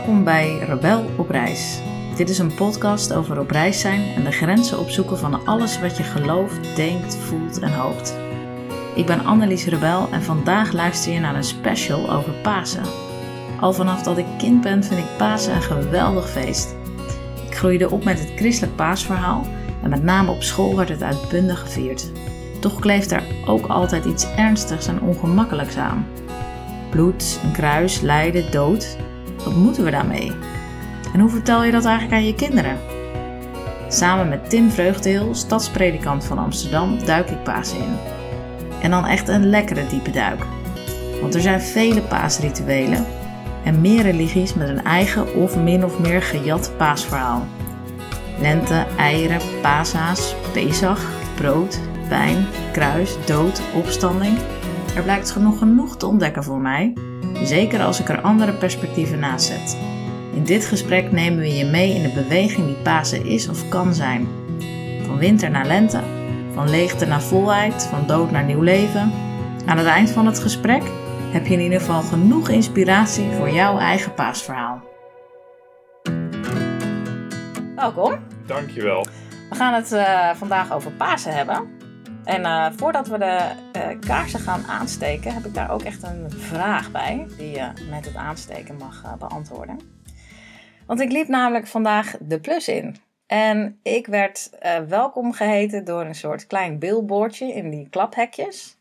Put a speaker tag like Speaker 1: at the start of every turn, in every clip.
Speaker 1: Welkom bij Rebel op reis. Dit is een podcast over op reis zijn en de grenzen opzoeken van alles wat je gelooft, denkt, voelt en hoopt. Ik ben Annelies Rebel en vandaag luister je naar een special over Pasen. Al vanaf dat ik kind ben vind ik Pasen een geweldig feest. Ik groeide op met het christelijk paasverhaal en met name op school werd het uitbundig gevierd. Toch kleeft er ook altijd iets ernstigs en ongemakkelijks aan. Bloed, een kruis, lijden, dood. Wat moeten we daarmee? En hoe vertel je dat eigenlijk aan je kinderen? Samen met Tim Vreugdeel, stadspredikant van Amsterdam, duik ik Pasen in. En dan echt een lekkere diepe duik. Want er zijn vele paasrituelen en meer religies met een eigen of min of meer gejat paasverhaal. Lente, eieren, paashaas, pesach, brood, wijn, kruis, dood, opstanding. Er blijkt nog genoeg te ontdekken voor mij, zeker als ik er andere perspectieven naast zet. In dit gesprek nemen we je mee in de beweging die Pasen is of kan zijn. Van winter naar lente, van leegte naar volheid, van dood naar nieuw leven. Aan het eind van het gesprek heb je in ieder geval genoeg inspiratie voor jouw eigen paasverhaal. Welkom.
Speaker 2: Dankjewel.
Speaker 1: We gaan het uh, vandaag over Pasen hebben. En uh, voordat we de uh, kaarsen gaan aansteken, heb ik daar ook echt een vraag bij, die je met het aansteken mag beantwoorden. Want ik liep namelijk vandaag de plus in. En ik werd welkom geheten door een soort klein billboardje in die klaphekjes.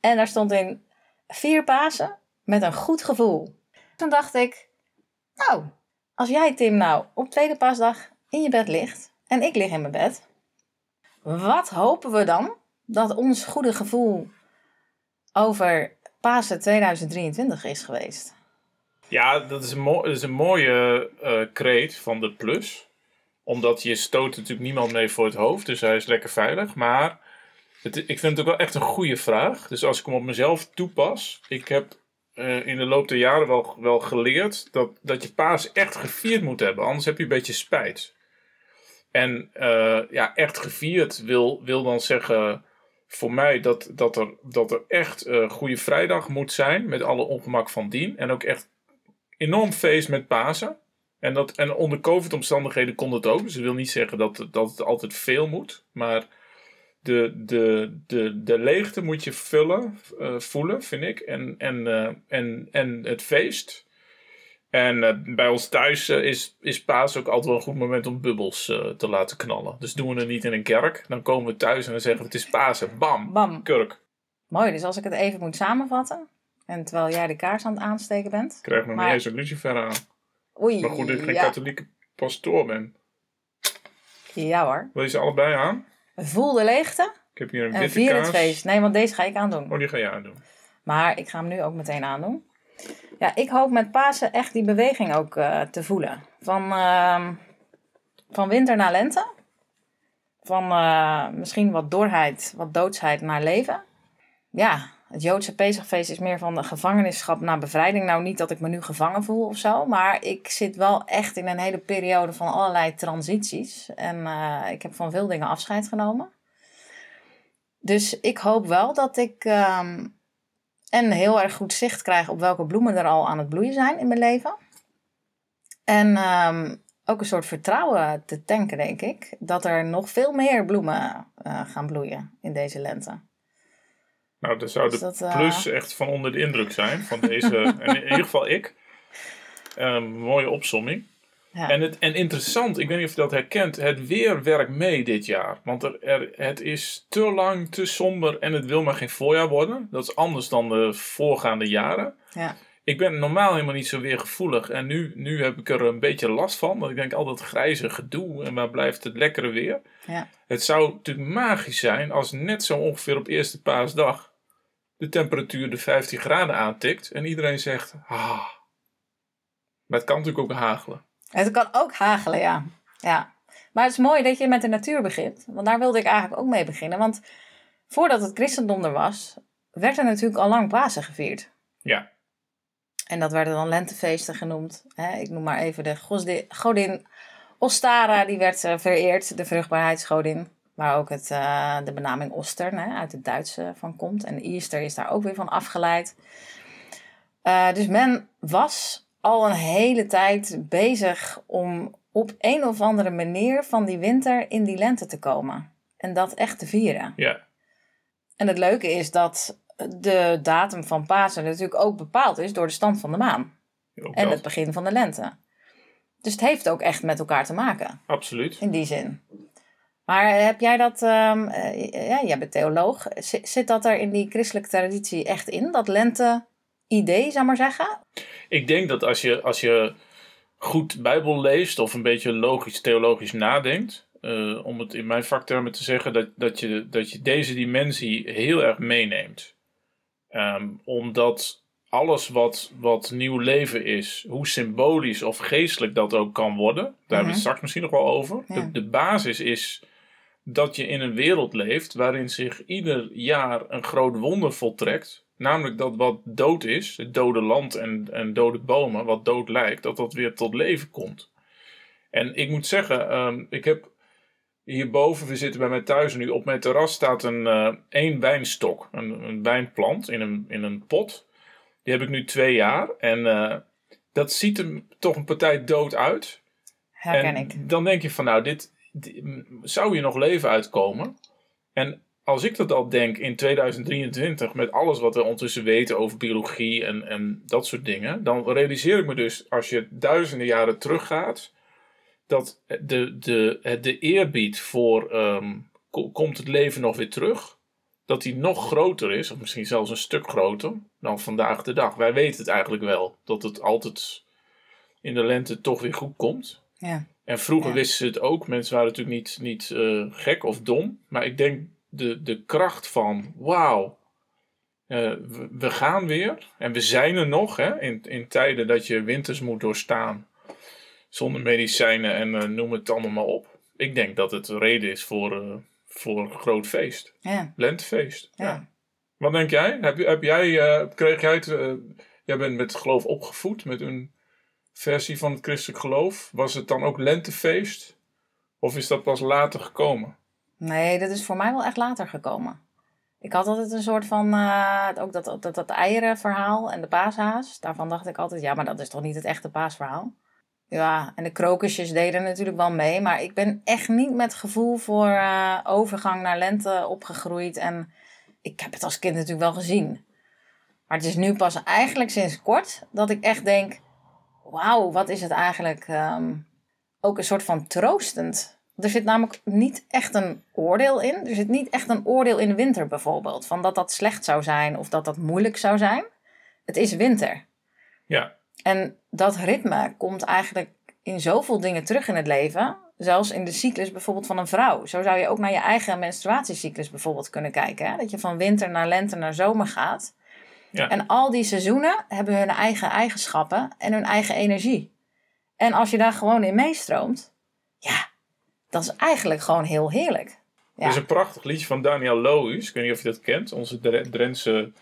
Speaker 1: En daar stond in vier Pasen met een goed gevoel. Toen dacht ik, nou, als jij Tim nou op tweede paasdag in je bed ligt en ik lig in mijn bed, wat hopen we dan dat ons goede gevoel over Pasen 2023 is geweest?
Speaker 2: Ja, dat is een, dat is een mooie uh, kreet van de plus. Omdat je stoot natuurlijk niemand mee voor het hoofd, dus hij is lekker veilig. Maar het, ik vind het ook wel echt een goede vraag. Dus als ik hem op mezelf toepas, ik heb uh, in de loop der jaren wel, wel geleerd dat, dat je paas echt gevierd moet hebben. Anders heb je een beetje spijt. En uh, ja, echt gevierd wil, wil dan zeggen voor mij dat, dat, er, dat er echt uh, Goede Vrijdag moet zijn. Met alle ongemak van dien. En ook echt enorm feest met Pasen. En, dat, en onder COVID-omstandigheden kon het ook. Dus dat wil niet zeggen dat, dat het altijd veel moet. Maar de, de, de, de leegte moet je vullen, uh, voelen, vind ik. En, en, en, en het feest. En uh, bij ons thuis is, is paas ook altijd wel een goed moment om bubbels te laten knallen. Dus doen we het niet in een kerk. Dan komen we thuis en dan zeggen we het is Pasen. Bam,
Speaker 1: Bam.
Speaker 2: kurk.
Speaker 1: Mooi, dus als ik het even moet samenvatten. En terwijl jij de kaars aan het aansteken bent.
Speaker 2: Ik krijg nog maar... niet eens een lucifer aan.
Speaker 1: Oei,
Speaker 2: maar goed dat ik geen
Speaker 1: ja.
Speaker 2: katholieke pastoor ben.
Speaker 1: Ja hoor.
Speaker 2: Wil je ze allebei aan?
Speaker 1: Voel de leegte.
Speaker 2: Ik heb hier een
Speaker 1: En
Speaker 2: witte
Speaker 1: vier het
Speaker 2: kaas.
Speaker 1: feest. Nee, want deze ga ik aandoen.
Speaker 2: Oh, die ga je aandoen.
Speaker 1: Maar ik ga hem nu ook meteen aandoen. Ja, ik hoop met Pasen echt die beweging ook uh, te voelen. Van, uh, van winter naar lente. Van uh, misschien wat doorheid, wat doodsheid naar leven. Ja, het Joodse Pesachfeest is meer van de gevangenschap naar bevrijding. Nou, niet dat ik me nu gevangen voel of zo. Maar ik zit wel echt in een hele periode van allerlei transities. En uh, ik heb van veel dingen afscheid genomen. Dus ik hoop wel dat ik um, en heel erg goed zicht krijg op welke bloemen er al aan het bloeien zijn in mijn leven. En um, ook een soort vertrouwen te tanken, denk ik. Dat er nog veel meer bloemen uh, gaan bloeien in deze lente.
Speaker 2: Nou, dan zou de
Speaker 1: Dus dat, uh,
Speaker 2: plus echt van onder de indruk zijn van deze, en in ieder geval ik. Um, mooie opsomming.
Speaker 1: Ja.
Speaker 2: En, het, en interessant, ik weet niet of je dat herkent, het weer werkt mee dit jaar. Want er, er, het is te lang, te somber en het wil maar geen voorjaar worden. Dat is anders dan de voorgaande jaren.
Speaker 1: Ja.
Speaker 2: Ik ben normaal helemaal niet zo weergevoelig en nu, nu heb ik er een beetje last van. Want ik denk altijd grijze gedoe en waar blijft het lekkere weer.
Speaker 1: Ja.
Speaker 2: Het zou natuurlijk magisch zijn als net zo ongeveer op eerste paasdag de temperatuur de 15 graden aantikt en iedereen zegt, ah. Maar het kan natuurlijk ook hagelen.
Speaker 1: Het kan ook hagelen, ja. ja. Maar het is mooi dat je met de natuur begint. Want daar wilde ik eigenlijk ook mee beginnen. Want voordat het christendom er was, werd er natuurlijk al lang Pasen gevierd.
Speaker 2: Ja.
Speaker 1: En dat werden dan lentefeesten genoemd. Ik noem maar even de godin Ostara, die werd vereerd, de vruchtbaarheidsgodin. Waar ook het, uh, de benaming Oster uit het Duits uh, van komt. En Easter is daar ook weer van afgeleid. Dus men was al een hele tijd bezig om op een of andere manier van die winter in die lente te komen. En dat echt te vieren.
Speaker 2: Ja,
Speaker 1: En het leuke is dat de datum van Pasen natuurlijk ook bepaald is door de stand van de maan.
Speaker 2: ook
Speaker 1: En
Speaker 2: dat.
Speaker 1: het begin van de lente. Dus het heeft ook echt met elkaar te maken,
Speaker 2: Absoluut.
Speaker 1: in die zin. Maar heb jij dat, ehm, eh, ja, jij bent theoloog, zit, zit dat er in die christelijke traditie echt in? Dat lente-idee, zou maar zeggen?
Speaker 2: Ik denk dat als je, als je goed Bijbel leest of een beetje logisch, theologisch nadenkt, eh, om het in mijn vaktermen te zeggen, dat, dat, je, dat je deze dimensie heel erg meeneemt. Ehm, omdat alles wat, wat nieuw leven is, hoe symbolisch of geestelijk dat ook kan worden, daar hebben we het straks misschien nog wel over.
Speaker 1: Ja.
Speaker 2: De, de basis is dat je in een wereld leeft waarin zich ieder jaar een groot wonder voltrekt. Namelijk dat wat dood is, het dode land en, en dode bomen, wat dood lijkt, dat dat weer tot leven komt. En ik moet zeggen, ehm, ik heb hierboven, we zitten bij mij thuis nu, op mijn terras staat een eh, één wijnstok, een, een wijnplant in een, in een pot. Die heb ik nu twee jaar en eh, dat ziet er toch een partij dood uit.
Speaker 1: Herken
Speaker 2: en
Speaker 1: ik.
Speaker 2: dan denk je van nou, dit, di- m- zou hier nog leven uitkomen? En als ik dat al denk in 2023, met alles wat we ondertussen weten over biologie en, en dat soort dingen, dan realiseer ik me dus, als je duizenden jaren teruggaat, dat de, de, het- de eerbied voor ehm, ko- komt het leven nog weer terug, dat die nog groter is, of misschien zelfs een stuk groter dan vandaag de dag. Wij weten het eigenlijk wel, dat het altijd in de lente toch weer goed komt.
Speaker 1: Ja.
Speaker 2: En vroeger
Speaker 1: Ja.
Speaker 2: wisten ze het ook. Mensen waren natuurlijk niet, niet eh, gek of dom. Maar ik denk de, de kracht van wauw. eh, we, we gaan weer. En we zijn er nog. Hè, in, in tijden dat je winters moet doorstaan. Zonder medicijnen en eh, noem het allemaal maar op. Ik denk dat het reden is voor, eh, voor een groot feest.
Speaker 1: Ja.
Speaker 2: Lentefeest.
Speaker 1: Ja.
Speaker 2: Ja. Wat denk jij? Heb, jij, kreeg jij het, jij bent met geloof opgevoed, met een versie van het christelijk geloof. Was het dan ook lentefeest? Of is dat pas later gekomen?
Speaker 1: Nee, dat is voor mij wel echt later gekomen. Ik had altijd een soort van, eh, ook dat, dat, dat eierenverhaal en de paashaas. Daarvan dacht ik altijd, ja, maar dat is toch niet het echte paasverhaal? Ja, en de krokusjes deden natuurlijk wel mee. Maar ik ben echt niet met gevoel voor eh, overgang naar lente opgegroeid. En ik heb het als kind natuurlijk wel gezien. Maar het is nu pas eigenlijk sinds kort dat ik echt denk... Wauw, wat is het eigenlijk ehm, ook een soort van troostend. Er zit namelijk niet echt een oordeel in. Er zit niet echt een oordeel in de winter bijvoorbeeld. Van dat dat slecht zou zijn of dat dat moeilijk zou zijn. Het is winter.
Speaker 2: Ja,
Speaker 1: En dat ritme komt eigenlijk in zoveel dingen terug in het leven. Zelfs in de cyclus bijvoorbeeld van een vrouw. Zo zou je ook naar je eigen menstruatiecyclus bijvoorbeeld kunnen kijken. Hè? Dat je van winter naar lente naar zomer gaat.
Speaker 2: Ja.
Speaker 1: En al die seizoenen hebben hun eigen eigenschappen en hun eigen energie. En als je daar gewoon in meestroomt, dat is eigenlijk gewoon heel heerlijk. Ja.
Speaker 2: er is een prachtig liedje van Daniel Lohuis. Ik weet niet of je dat kent. Onze Dre- Drentse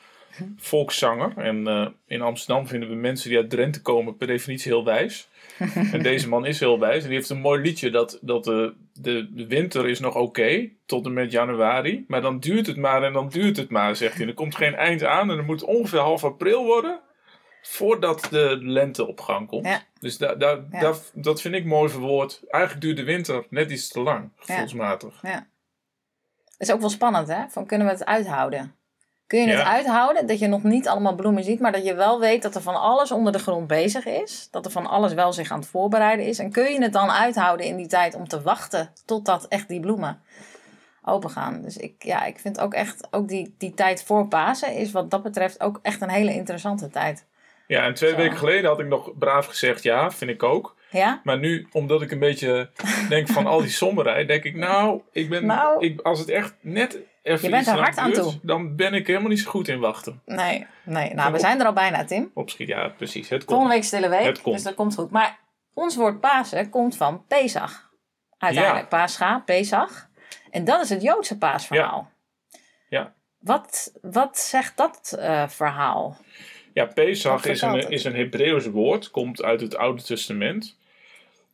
Speaker 2: volkszanger. En eh, in Amsterdam vinden we mensen die uit Drenthe komen per definitie heel wijs. en deze man is heel wijs. En die heeft een mooi liedje dat, dat de, de, de winter is nog oké. tot en met januari. Maar dan duurt het maar en dan duurt het maar, zegt hij. Er komt geen eind aan en er moet ongeveer half april worden. Voordat de lente op gang komt.
Speaker 1: Ja.
Speaker 2: Dus da, da,
Speaker 1: Ja.
Speaker 2: da- dat vind ik mooi verwoord. Eigenlijk duurt de winter net iets te lang, gevoelsmatig.
Speaker 1: Ja. Dat is ook wel spannend, hè? Van kunnen we het uithouden? Kun je het
Speaker 2: Ja.
Speaker 1: uithouden dat je nog niet allemaal bloemen ziet, maar dat je wel weet dat er van alles onder de grond bezig is? Dat er van alles wel zich aan het voorbereiden is? En kun je het dan uithouden in die tijd om te wachten totdat echt die bloemen open gaan? Dus ik, ja, ik vind ook echt, ook die, die tijd voor Pasen is wat dat betreft ook echt een hele interessante tijd.
Speaker 2: Ja, en twee
Speaker 1: Zo.
Speaker 2: weken geleden had ik nog braaf gezegd ja, vind ik ook.
Speaker 1: Ja?
Speaker 2: Maar nu, omdat ik een beetje denk van al die somberheid, denk ik nou, ik ben,
Speaker 1: Nou.
Speaker 2: ik, als het echt net even
Speaker 1: Je bent
Speaker 2: iets
Speaker 1: er hard aan toe.
Speaker 2: Dan ben ik helemaal niet zo goed in wachten.
Speaker 1: Nee, nee. Nou, we zijn er al bijna, Tim.
Speaker 2: Opschiet, ja, precies. Het komt.
Speaker 1: Volgende week stille week,
Speaker 2: Het komt.
Speaker 1: dus dat komt goed. Maar ons woord Pasen komt van Pesach. Uiteindelijk Pascha, Pesach. En dat is het Joodse paasverhaal.
Speaker 2: Ja.
Speaker 1: Wat, wat zegt dat eh, verhaal?
Speaker 2: Ja, Pesach is een, is een Hebreeuws woord, komt uit het Oude Testament.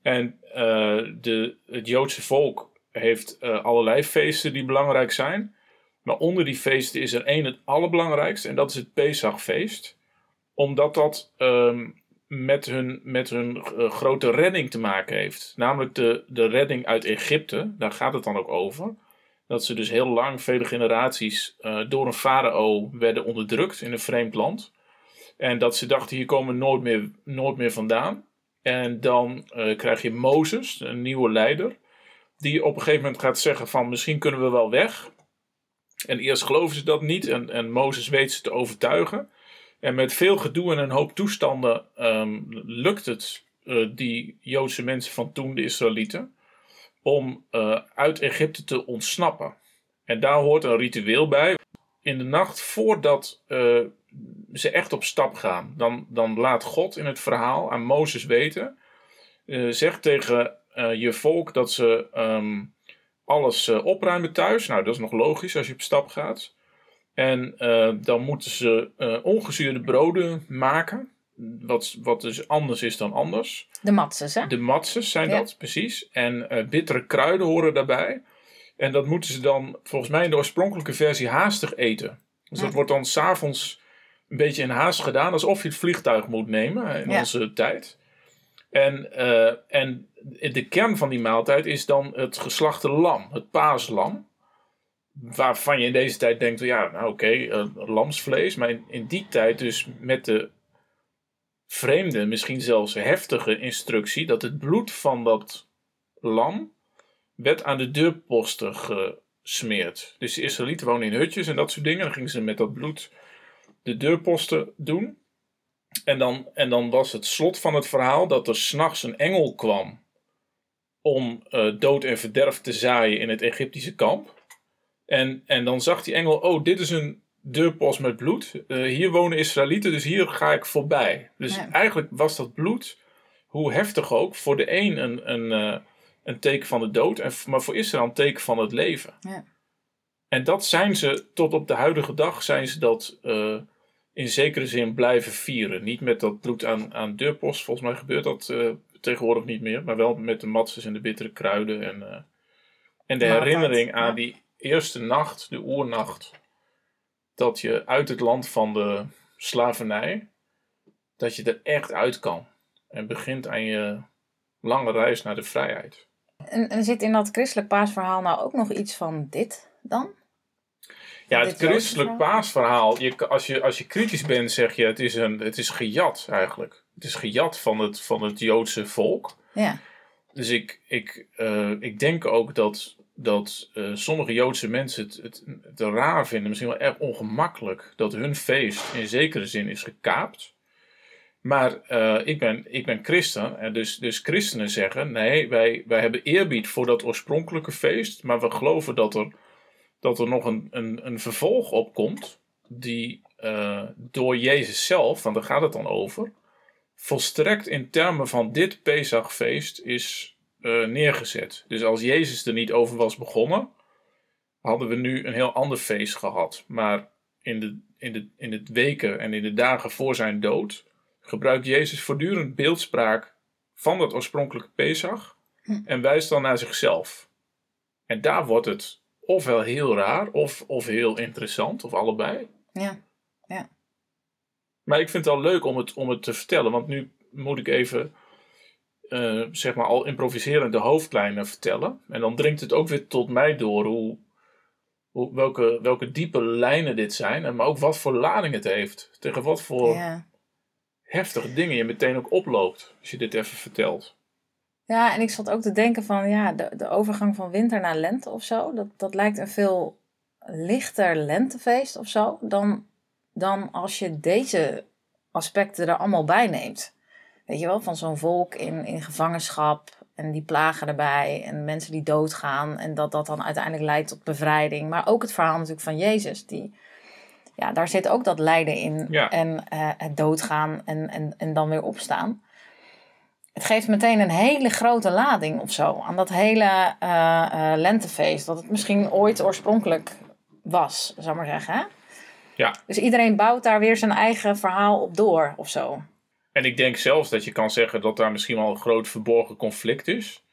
Speaker 2: En eh, de, het Joodse volk heeft eh, allerlei feesten die belangrijk zijn. Maar onder die feesten is er één het allerbelangrijkste en dat is het Pesachfeest. Omdat dat ehm, met hun, met hun eh, grote redding te maken heeft. Namelijk de, de redding uit Egypte. Daar gaat het dan ook over. Dat ze dus heel lang, vele generaties, door een farao werden onderdrukt in een vreemd land. En dat ze dachten, hier komen we nooit meer, nooit meer vandaan. En dan eh, krijg je Mozes, een nieuwe leider. Die op een gegeven moment gaat zeggen van misschien kunnen we wel weg. En eerst geloven ze dat niet. En, en Mozes weet ze te overtuigen. En met veel gedoe en een hoop toestanden ehm, lukt het uh, die Joodse mensen van toen, de Israëlieten, om uh, uit Egypte te ontsnappen. En daar hoort een ritueel bij. In de nacht voordat ze echt op stap gaan, dan, dan laat God in het verhaal aan Mozes weten, zegt tegen je volk dat ze um, alles opruimen thuis. Nou, dat is nog logisch als je op stap gaat. En uh, dan moeten ze uh, ongezuurde broden maken. Wat, wat dus anders is dan anders.
Speaker 1: De matzes, hè?
Speaker 2: De matzes zijn ja. dat, precies. En uh, bittere kruiden horen daarbij. En dat moeten ze dan volgens mij in de oorspronkelijke versie haastig eten. Dus ja. dat wordt dan s'avonds een beetje in haast gedaan. Alsof je het vliegtuig moet nemen in ja. onze tijd. En, en de kern van die maaltijd is dan het geslachte lam. Het paaslam waarvan je in deze tijd denkt, ja, nou oké, okay, uh, lamsvlees. Maar in, in, die tijd dus met de vreemde, misschien zelfs heftige instructie... dat het bloed van dat lam werd aan de deurposten gesmeerd. Dus de Israëlieten wonen in hutjes en dat soort dingen. Dan gingen ze met dat bloed de deurposten doen. En dan, en dan was het slot van het verhaal dat er s'nachts een engel kwam... om uh, dood en verderf te zaaien in het Egyptische kamp... En, en dan zag die engel, oh, dit is een deurpost met bloed. Uh, hier wonen Israëlieten, dus hier ga ik voorbij. Dus ja. eigenlijk was dat bloed, hoe heftig ook, voor de een een, een, uh, een teken van de dood, en, maar voor Israël een teken van het leven.
Speaker 1: Ja.
Speaker 2: En dat zijn ze, tot op de huidige dag, zijn ze dat in zekere zin blijven vieren. Niet met dat bloed aan, aan deurpost, volgens mij gebeurt dat tegenwoordig niet meer, maar wel met de matzes en de bittere kruiden en, en de herinnering aan die eerste nacht, de oernacht, dat je uit het land van de slavernij, dat je er echt uit kan. En begint aan je lange reis naar de vrijheid.
Speaker 1: En, en zit in dat christelijk paasverhaal nou ook nog iets van dit dan?
Speaker 2: Ja, het christelijk paasverhaal, je, als, je, als je kritisch bent, zeg je het is, een, het is gejat eigenlijk. Het is gejat van het, van het Joodse volk.
Speaker 1: Ja.
Speaker 2: Dus ik, ik, uh, ik denk ook dat dat uh, sommige Joodse mensen het, het, het, raar vinden, misschien wel erg ongemakkelijk, dat hun feest in zekere zin is gekaapt. Maar uh, ik, ben, ik ben christen, en dus, dus christenen zeggen: nee, wij, wij hebben eerbied voor dat oorspronkelijke feest, maar we geloven dat er, dat er nog een, een, een vervolg op komt, die uh, door Jezus zelf, want daar gaat het dan over, volstrekt in termen van dit Pesachfeest is uh, neergezet. Dus als Jezus er niet over was begonnen, hadden we nu een heel ander feest gehad. Maar in de, in de, in de weken en in de dagen voor zijn dood gebruikt Jezus voortdurend beeldspraak van dat oorspronkelijke Pesach hm. en wijst dan naar zichzelf. En daar wordt het ofwel heel raar of, of heel interessant, of allebei.
Speaker 1: Ja, ja.
Speaker 2: Maar ik vind het al leuk om het, om het te vertellen, want nu moet ik even uh, zeg maar al improviserend de hoofdlijnen vertellen. En dan dringt het ook weer tot mij door hoe, hoe, welke, welke diepe lijnen dit zijn. En maar ook wat voor lading het heeft. Tegen wat voor
Speaker 1: ja.
Speaker 2: heftige dingen je meteen ook oploopt. Als je dit even vertelt.
Speaker 1: Ja, en ik zat ook te denken van ja, de, de overgang van winter naar lente of zo. Dat, dat lijkt een veel lichter lentefeest of zo. Dan, dan als je deze aspecten er allemaal bij neemt. Weet je wel, van zo'n volk in, in gevangenschap en die plagen erbij en mensen die doodgaan en dat dat dan uiteindelijk leidt tot bevrijding. Maar ook het verhaal natuurlijk van Jezus, die, ja, daar zit ook dat lijden in
Speaker 2: ja.
Speaker 1: en uh, het doodgaan en, en, en dan weer opstaan. Het geeft meteen een hele grote lading of zo aan dat hele uh, uh, lentefeest, wat het misschien ooit oorspronkelijk was, zou maar zeggen. Hè?
Speaker 2: Ja.
Speaker 1: Dus iedereen bouwt daar weer zijn eigen verhaal op door of zo.
Speaker 2: En ik denk zelfs dat je kan zeggen dat daar misschien wel een groot verborgen conflict is.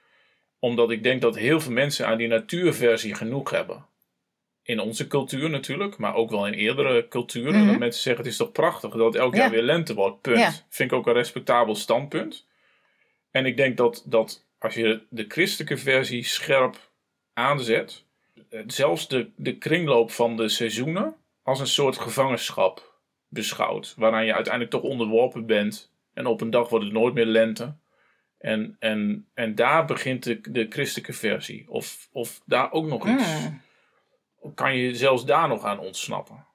Speaker 2: Omdat ik denk dat heel veel mensen aan die natuurversie genoeg hebben. in onze cultuur natuurlijk, maar ook wel in eerdere culturen.
Speaker 1: Mhm.
Speaker 2: Dat mensen zeggen, het is toch prachtig dat elk
Speaker 1: Ja.
Speaker 2: jaar weer lente wordt. Punt.
Speaker 1: Ja.
Speaker 2: Vind ik ook een respectabel standpunt. En ik denk dat, dat als je de christelijke versie scherp aanzet, eh, zelfs de, de kringloop van de seizoenen als een soort gevangenschap beschouwt. Waaraan je uiteindelijk toch onderworpen bent. En op een dag wordt het nooit meer lente. En, en, en daar begint de, de christelijke versie. Of, of daar ook nog iets.
Speaker 1: Mm.
Speaker 2: Kan je zelfs daar nog aan ontsnappen.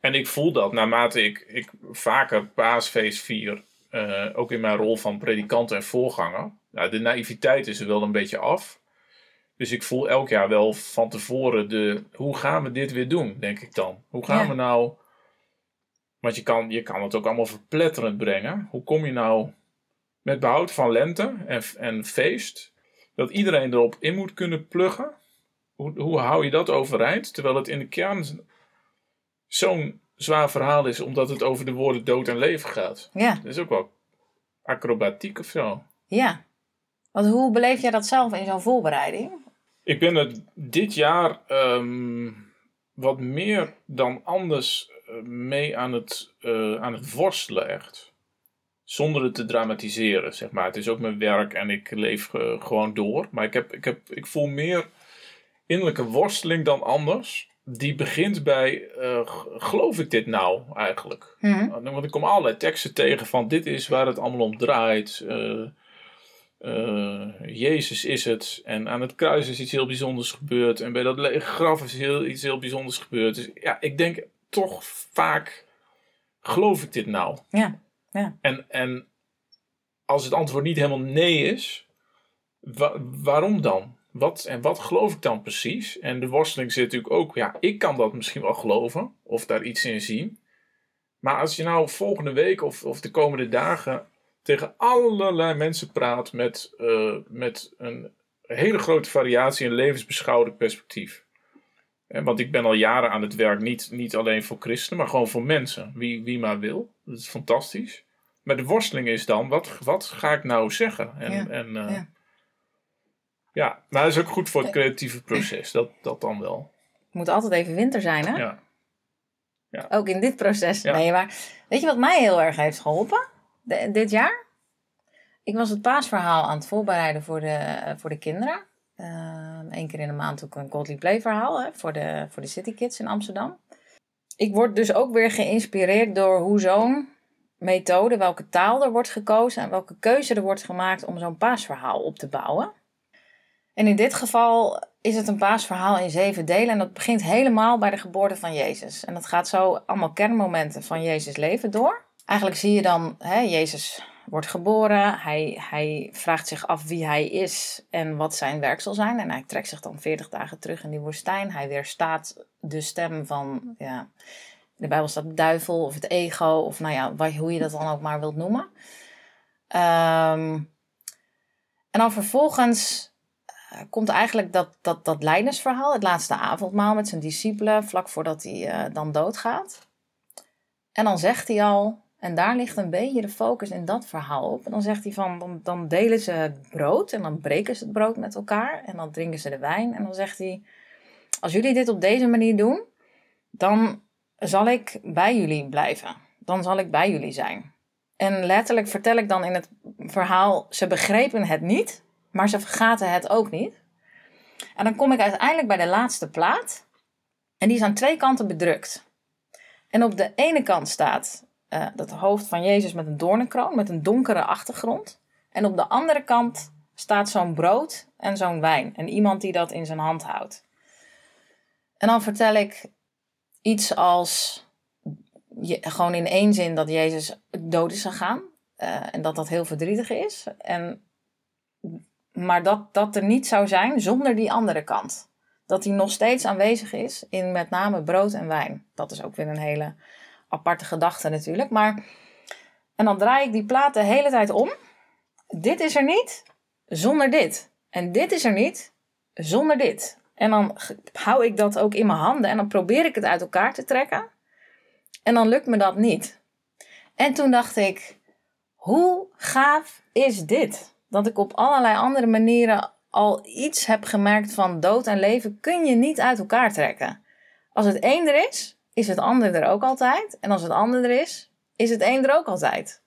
Speaker 2: En ik voel dat naarmate ik, ik vaker paasfeest vier. Eh, ook in mijn rol van predikant en voorganger. Nou, de naïviteit is er wel een beetje af. Dus ik voel elk jaar wel van tevoren de... Hoe gaan we dit weer doen, denk ik dan? Hoe gaan
Speaker 1: Ja.
Speaker 2: we nou... Want je kan, je kan het ook allemaal verpletterend brengen. Hoe kom je nou met behoud van lente en, en feest... dat iedereen erop in moet kunnen pluggen? Hoe, hoe hou je dat overeind? Terwijl het in de kern zo'n zwaar verhaal is... omdat het over de woorden dood en leven gaat.
Speaker 1: Ja,
Speaker 2: Dat is ook wel acrobatiek of zo.
Speaker 1: ja. Want hoe beleef jij dat zelf in zo'n voorbereiding?
Speaker 2: Ik ben er dit jaar ehm, wat meer dan anders eh, mee aan het, eh, aan het worstelen, echt. Zonder het te dramatiseren, zeg maar. Het is ook mijn werk en ik leef eh, gewoon door. Maar ik, heb, ik, heb, ik voel meer innerlijke worsteling dan anders. Die begint bij, eh, geloof ik dit nou eigenlijk?
Speaker 1: Mhm.
Speaker 2: Want ik kom allerlei teksten tegen van dit is waar het allemaal om draait. Eh, eh, Jezus is het. En aan het kruis is iets heel bijzonders gebeurd. En bij dat lege graf is heel, iets heel bijzonders gebeurd. Dus ja, ik denk toch vaak, geloof ik dit nou?
Speaker 1: Ja, ja.
Speaker 2: En, en als het antwoord niet helemaal nee is, wa- waarom dan? Wat, en wat geloof ik dan precies? En de worsteling zit natuurlijk ook, ja, ik kan dat misschien wel geloven of daar iets in zien. Maar als je nou volgende week of, of de komende dagen tegen allerlei mensen praat met, eh, met een hele grote variatie in levensbeschouwelijk perspectief. En want ik ben al jaren aan het werk, niet, niet alleen voor christenen, maar gewoon voor mensen. Wie, wie maar wil. Dat is fantastisch. Maar de worsteling is dan, wat, wat ga ik nou zeggen? En,
Speaker 1: Ja,
Speaker 2: en, eh,
Speaker 1: ja.
Speaker 2: Ja. maar dat is ook goed voor het creatieve proces. Dat, dat dan wel.
Speaker 1: Het moet altijd even winter zijn, hè?
Speaker 2: Ja.
Speaker 1: Ook in dit proces.
Speaker 2: Ja.
Speaker 1: Nee, maar weet je wat mij heel erg heeft geholpen de- dit jaar? Ik was het paasverhaal aan het voorbereiden voor de, eh, voor de kinderen. Eén keer in de maand ook een Godly Play verhaal hè, voor, de, voor de City Kids in Amsterdam. Ik word dus ook weer geïnspireerd door hoe zo'n methode, welke taal er wordt gekozen en welke keuze er wordt gemaakt om zo'n paasverhaal op te bouwen. En in dit geval is het een paasverhaal in zeven delen. En dat begint helemaal bij de geboorte van Jezus. En dat gaat zo allemaal kernmomenten van Jezus' leven door. Eigenlijk zie je dan, hè, Jezus wordt geboren. Hij, hij vraagt zich af wie hij is en wat zijn werk zal zijn. En hij trekt zich dan 40 dagen terug in die woestijn. Hij weerstaat de stem van, ja, in de Bijbel staat de duivel of het ego. Of nou ja, hoe je dat dan ook maar wilt noemen. Ehm, en dan vervolgens komt eigenlijk dat, dat, dat lijdensverhaal, het laatste avondmaal met zijn discipelen, vlak voordat hij eh, dan doodgaat. En dan zegt hij al, en daar ligt een beetje de focus in dat verhaal op. En dan zegt hij van, dan, dan delen ze het brood en dan breken ze het brood met elkaar en dan drinken ze de wijn. En dan zegt hij, als jullie dit op deze manier doen, dan zal ik bij jullie blijven. Dan zal ik bij jullie zijn. En letterlijk vertel ik dan in het verhaal, ze begrepen het niet, maar ze vergaten het ook niet. En dan kom ik uiteindelijk bij de laatste plaat. En die is aan twee kanten bedrukt. En op de ene kant staat eh het hoofd van Jezus met een doornenkroon, met een donkere achtergrond. En op de andere kant staat zo'n brood en zo'n wijn. En iemand die dat in zijn hand houdt. En dan vertel ik iets als je, gewoon in één zin dat Jezus dood is gegaan. eh, en dat dat heel verdrietig is. En maar dat dat er niet zou zijn zonder die andere kant. Dat die nog steeds aanwezig is in met name brood en wijn. Dat is ook weer een hele aparte gedachte natuurlijk. Maar, en dan draai ik die plaat de hele tijd om. Dit is er niet zonder dit. En dit is er niet zonder dit. En dan hou ik dat ook in mijn handen en dan probeer ik het uit elkaar te trekken. En dan lukt me dat niet. En toen dacht ik, hoe gaaf is dit? Dat ik op allerlei andere manieren al iets heb gemerkt van dood en leven kun je niet uit elkaar trekken. Als het een er is, is het ander er ook altijd. En als het ander er is, is het een er ook altijd.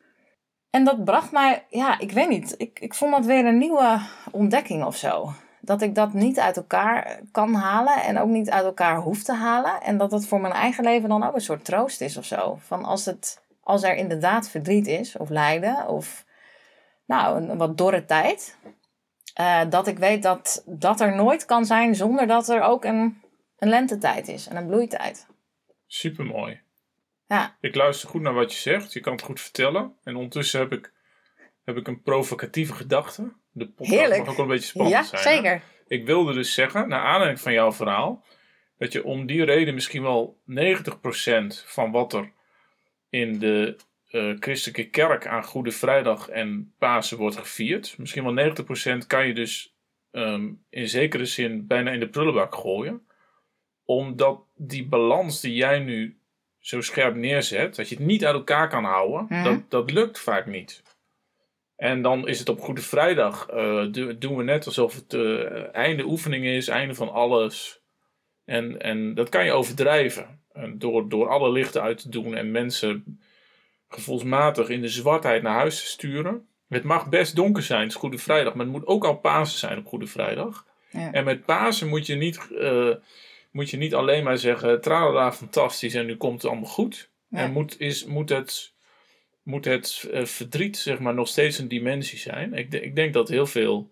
Speaker 1: En dat bracht mij, ja, ik weet niet. Ik, ik vond dat weer een nieuwe ontdekking of zo. Dat ik dat niet uit elkaar kan halen en ook niet uit elkaar hoef te halen. En dat dat voor mijn eigen leven dan ook een soort troost is of zo. Van als, het, als er inderdaad verdriet is, of lijden, of nou, een, wat dorre tijd. eh, dat ik weet dat dat er nooit kan zijn zonder dat er ook een, een lentetijd is en een bloeitijd.
Speaker 2: Supermooi.
Speaker 1: Ja,
Speaker 2: Ik luister goed naar wat je zegt. Je kan het goed vertellen. En ondertussen heb ik, heb ik een provocatieve gedachte. De podcast
Speaker 1: Heerlijk.
Speaker 2: mag ook wel een beetje spannend
Speaker 1: ja
Speaker 2: zijn. hè?
Speaker 1: zeker.
Speaker 2: Ik wilde dus zeggen, naar aanleiding van jouw verhaal, dat je om die reden misschien wel 90% van wat er in de eh, christelijke kerk aan Goede Vrijdag en Pasen wordt gevierd, misschien wel 90% kan je dus ehm, in zekere zin bijna in de prullenbak gooien. Omdat die balans die jij nu zo scherp neerzet, dat je het niet uit elkaar kan houden,
Speaker 1: Mhm.
Speaker 2: dat, dat lukt vaak niet. En dan is het op Goede Vrijdag, eh, do- doen we net alsof het eh, einde oefening is, einde van alles. En, en dat kan je overdrijven. En door, door alle lichten uit te doen en mensen gevoelsmatig in de zwartheid naar huis te sturen. Het mag best donker zijn, het is Goede Vrijdag, maar het moet ook al Pasen zijn op Goede Vrijdag.
Speaker 1: Ja.
Speaker 2: En met Pasen moet je niet, eh, moet je niet alleen maar zeggen, tralala, fantastisch en nu komt het allemaal goed.
Speaker 1: Ja.
Speaker 2: En moet, is, moet het, moet het eh, verdriet zeg maar, nog steeds een dimensie zijn. Ik, ik denk dat heel veel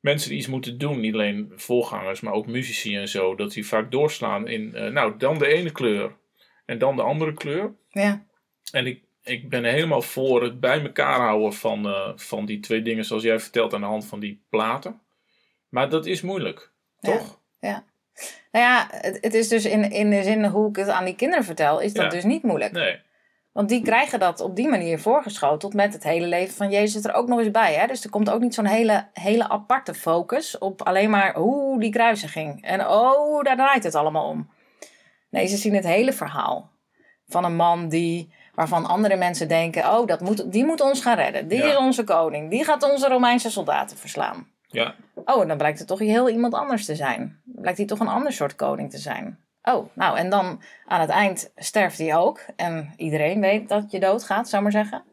Speaker 2: mensen die iets moeten doen, niet alleen voorgangers, maar ook muzici en zo, dat die vaak doorslaan in, eh, nou, dan de ene kleur en dan de andere kleur.
Speaker 1: Ja,
Speaker 2: En ik, ik ben helemaal voor het bij elkaar houden van, eh, van die twee dingen, zoals jij vertelt, aan de hand van die platen. Maar dat is moeilijk,
Speaker 1: Ja.
Speaker 2: toch?
Speaker 1: ja. Nou ja, het, het is dus in, in de zin hoe ik het aan die kinderen vertel, is dat
Speaker 2: Ja.
Speaker 1: dus niet moeilijk.
Speaker 2: Nee.
Speaker 1: Want die krijgen dat op die manier voorgeschoteld met het hele leven van Jezus er ook nog eens bij. Hè? Dus er komt ook niet zo'n hele, hele aparte focus op alleen maar hoe die kruisiging. En oh, daar draait het allemaal om. Nee, ze zien het hele verhaal. Van een man die, waarvan andere mensen denken, oh, dat moet, die moet ons gaan redden. Die
Speaker 2: Ja.
Speaker 1: is onze koning. Die gaat onze Romeinse soldaten verslaan.
Speaker 2: Ja,
Speaker 1: Oh, en dan blijkt het toch heel iemand anders te zijn. Blijkt hij toch een ander soort koning te zijn. Oh, nou, en dan aan het eind sterft hij ook. En iedereen weet dat je doodgaat, zou maar zeggen.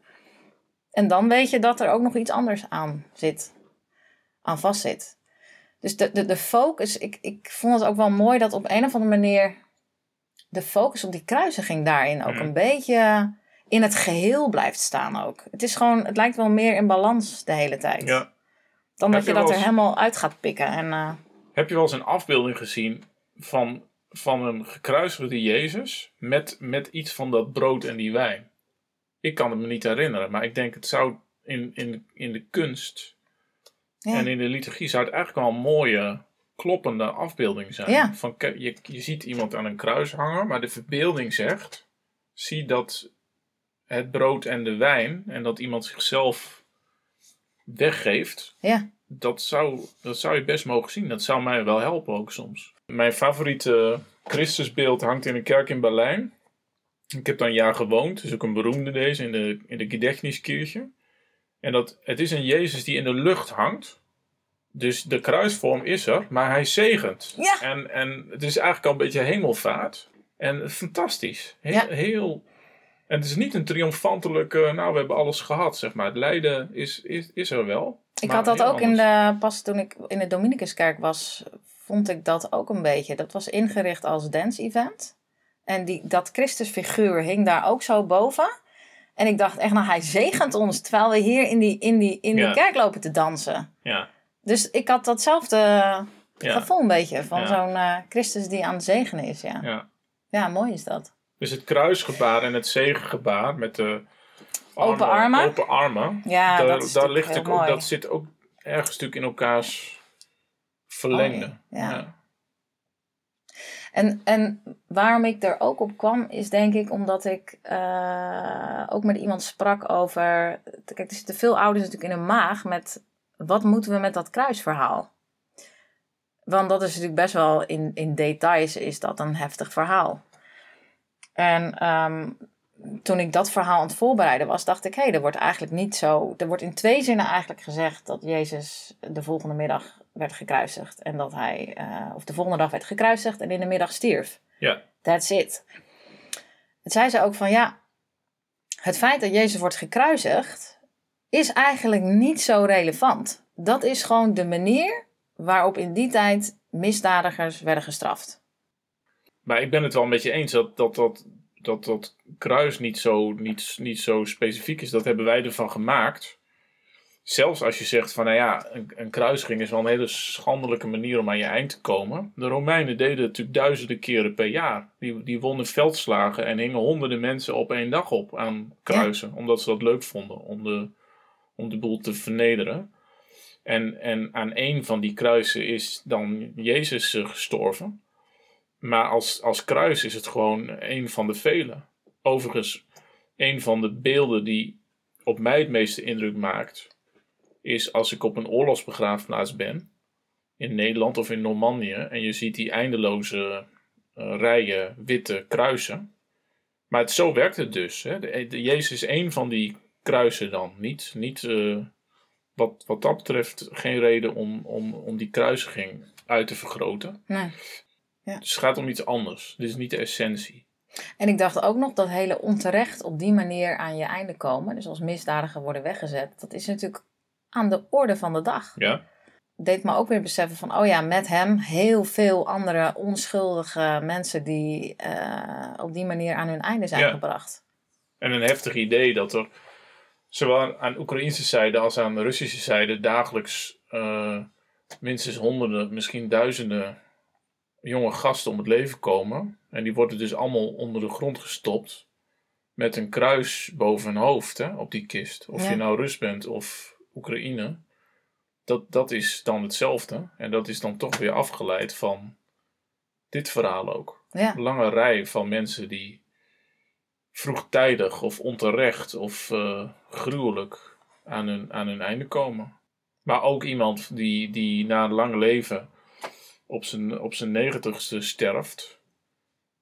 Speaker 1: En dan weet je dat er ook nog iets anders aan zit. Aan vastzit. Dus de, de, de focus, ik, ik vond het ook wel mooi dat op een of andere manier de focus op die kruisiging daarin ook
Speaker 2: Mhm.
Speaker 1: een beetje in het geheel blijft staan ook. Het is gewoon, het lijkt wel meer in balans de hele tijd.
Speaker 2: ja.
Speaker 1: Dan
Speaker 2: Heb
Speaker 1: dat je
Speaker 2: je
Speaker 1: dat er helemaal uit gaat pikken. En, eh,
Speaker 2: Heb je wel eens een afbeelding gezien van, van een gekruisigde Jezus met, met iets van dat brood en die wijn? Ik kan het me niet herinneren, maar ik denk het zou in, in, in de kunst
Speaker 1: ja.
Speaker 2: en in de liturgie zou het eigenlijk wel een mooie, kloppende afbeelding zijn.
Speaker 1: Ja.
Speaker 2: Van, je, je ziet iemand aan een kruis hangen, maar de verbeelding zegt, zie dat het brood en de wijn en dat iemand zichzelf weggeeft,
Speaker 1: ja.
Speaker 2: dat zou, dat zou je best mogen zien. Dat zou mij wel helpen ook soms. Mijn favoriete Christusbeeld hangt in een kerk in Berlijn. Ik heb daar een jaar gewoond. Het is ook een beroemde deze in de, in de Gedächtniskirche. En dat, het is een Jezus die in de lucht hangt. Dus de kruisvorm is er, maar hij zegent.
Speaker 1: Ja.
Speaker 2: En, en het is eigenlijk al een beetje hemelvaart. En fantastisch. Heel,
Speaker 1: Ja.
Speaker 2: heel en het is niet een triomfantelijke, nou we hebben alles gehad, zeg maar. Het lijden is, is, is er wel.
Speaker 1: Ik had dat ook in de, pas toen ik in de Dominicuskerk was, vond ik dat ook een beetje. Dat was ingericht als dance-event. En die, dat Christusfiguur hing daar ook zo boven. En ik dacht echt, nou hij zegent ons terwijl we hier in die, in die, in die
Speaker 2: Ja.
Speaker 1: kerk lopen te dansen.
Speaker 2: Ja,
Speaker 1: Dus ik had datzelfde
Speaker 2: ja,
Speaker 1: gevoel een beetje van
Speaker 2: Ja.
Speaker 1: zo'n eh, Christus die aan het zegenen is. Ja.
Speaker 2: ja.
Speaker 1: ja, mooi is dat.
Speaker 2: Dus het kruisgebaar en het zegengebaar met de
Speaker 1: Open armen.
Speaker 2: Open armen.
Speaker 1: Ja,
Speaker 2: daar,
Speaker 1: dat is
Speaker 2: daar ligt ook, dat zit ook ergens natuurlijk in elkaars verlengde.
Speaker 1: Oh, ja. En, en waarom ik er ook op kwam, is denk ik omdat ik eh, ook met iemand sprak over. Kijk, er zitten veel ouders natuurlijk in hun maag met wat moeten we met dat kruisverhaal? Want dat is natuurlijk best wel in, in details is dat een heftig verhaal. En ehm, toen ik dat verhaal aan het voorbereiden was, dacht ik, hé, hey, er wordt eigenlijk niet zo. Er wordt in twee zinnen eigenlijk gezegd dat Jezus de volgende middag werd gekruisigd. En dat hij, eh, of de volgende dag werd gekruisigd en in de middag stierf.
Speaker 2: Ja.
Speaker 1: That's it. Het zei ze ook van ja, het feit dat Jezus wordt gekruisigd is eigenlijk niet zo relevant. Dat is gewoon de manier waarop in die tijd misdadigers werden gestraft.
Speaker 2: Maar ik ben het wel een beetje eens dat dat, dat, dat, dat kruis niet zo, niet, niet zo specifiek is. Dat hebben wij ervan gemaakt. Zelfs als je zegt van nou ja, een, een kruising is wel een hele schandelijke manier om aan je eind te komen. De Romeinen deden het natuurlijk duizenden keren per jaar. Die, die wonnen veldslagen en hingen honderden mensen op één dag op aan kruisen. Omdat ze dat leuk vonden om de, om de boel te vernederen. En, en aan één van die kruisen is dan Jezus eh, gestorven. Maar als, als kruis is het gewoon een van de vele. Overigens, een van de beelden die op mij het meeste indruk maakt, is als ik op een oorlogsbegraafplaats ben, in Nederland of in Normandië, en je ziet die eindeloze uh, rijen witte kruisen. Maar het, zo werkt het dus. Hè? De, de, Jezus is één van die kruisen dan. Niet, niet uh, wat, wat dat betreft geen reden om, om, om die kruisiging uit te vergroten.
Speaker 1: Nee. Ja.
Speaker 2: Dus het gaat om iets anders. Dit is niet de essentie.
Speaker 1: En ik dacht ook nog dat hele onterecht op die manier aan je einde komen, dus als misdadiger worden weggezet, dat is natuurlijk aan de orde van de dag.
Speaker 2: Ja.
Speaker 1: Deed me ook weer beseffen van, oh ja, met hem heel veel andere onschuldige mensen die uh, op die manier aan hun einde zijn
Speaker 2: Ja.
Speaker 1: gebracht.
Speaker 2: En een heftig idee dat er zowel aan Oekraïnse zijde als aan de Russische zijde dagelijks eh, minstens honderden, misschien duizenden jonge gasten om het leven komen. En die worden dus allemaal onder de grond gestopt met een kruis boven hun hoofd hè, op die kist. Of
Speaker 1: Ja.
Speaker 2: je nou Rus bent of Oekraïne. Dat, dat is dan hetzelfde. En dat is dan toch weer afgeleid van dit verhaal ook.
Speaker 1: Ja,
Speaker 2: Een lange rij van mensen die vroegtijdig of onterecht of eh, gruwelijk aan hun, aan hun einde komen. Maar ook iemand die, die na een lang leven op zijn, op zijn negentigste sterft,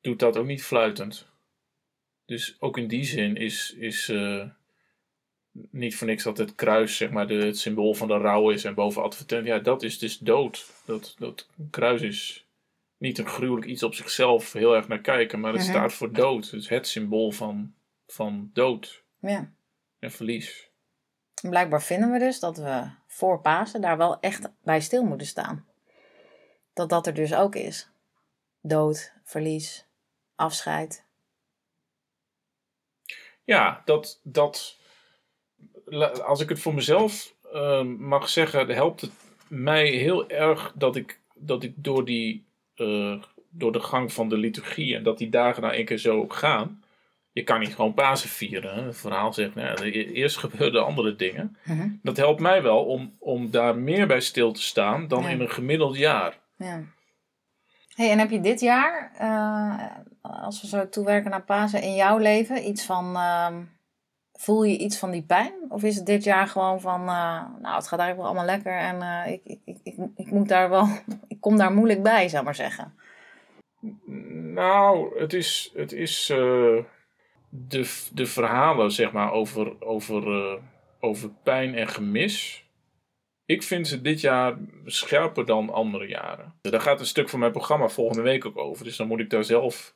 Speaker 2: doet dat ook niet fluitend. Dus ook in die zin is, is eh, niet voor niks dat het kruis zeg maar, de, het symbool van de rouw is en boven advertent. Ja, dat is dus dood. Dat, dat kruis is niet een gruwelijk iets op zichzelf heel erg naar kijken, maar het
Speaker 1: Mhm.
Speaker 2: staat voor dood. Het is het symbool van, van dood
Speaker 1: ja.
Speaker 2: en verlies.
Speaker 1: Blijkbaar vinden we dus dat we voor Pasen daar wel echt bij stil moeten staan. Dat dat er dus ook is. Dood, verlies, afscheid.
Speaker 2: Ja, dat, dat als ik het voor mezelf eh, mag zeggen, helpt het mij heel erg dat ik, dat ik door, die, eh, door de gang van de liturgie en dat die dagen nou één keer zo gaan. Je kan niet gewoon Pasen vieren. Hè? Het verhaal zegt, nou, e- eerst gebeurden andere dingen.
Speaker 1: Mhm.
Speaker 2: Dat helpt mij wel om, om daar meer bij stil te staan dan
Speaker 1: Ja.
Speaker 2: in een gemiddeld jaar.
Speaker 1: Ja. Hey, en heb je dit jaar, eh, als we zo toewerken naar Pasen, in jouw leven iets van. Voel je iets van die pijn? Of is het dit jaar gewoon van. eh, nou, het gaat eigenlijk wel allemaal lekker en eh, ik, ik, ik, ik, moet daar wel. Ik kom daar moeilijk bij, zou maar zeggen.
Speaker 2: Nou, het is, het is eh, de, de verhalen zeg maar over, over, over pijn en gemis. Ik vind ze dit jaar scherper dan andere jaren. Daar gaat een stuk van mijn programma volgende week ook over. Dus dan moet ik daar zelf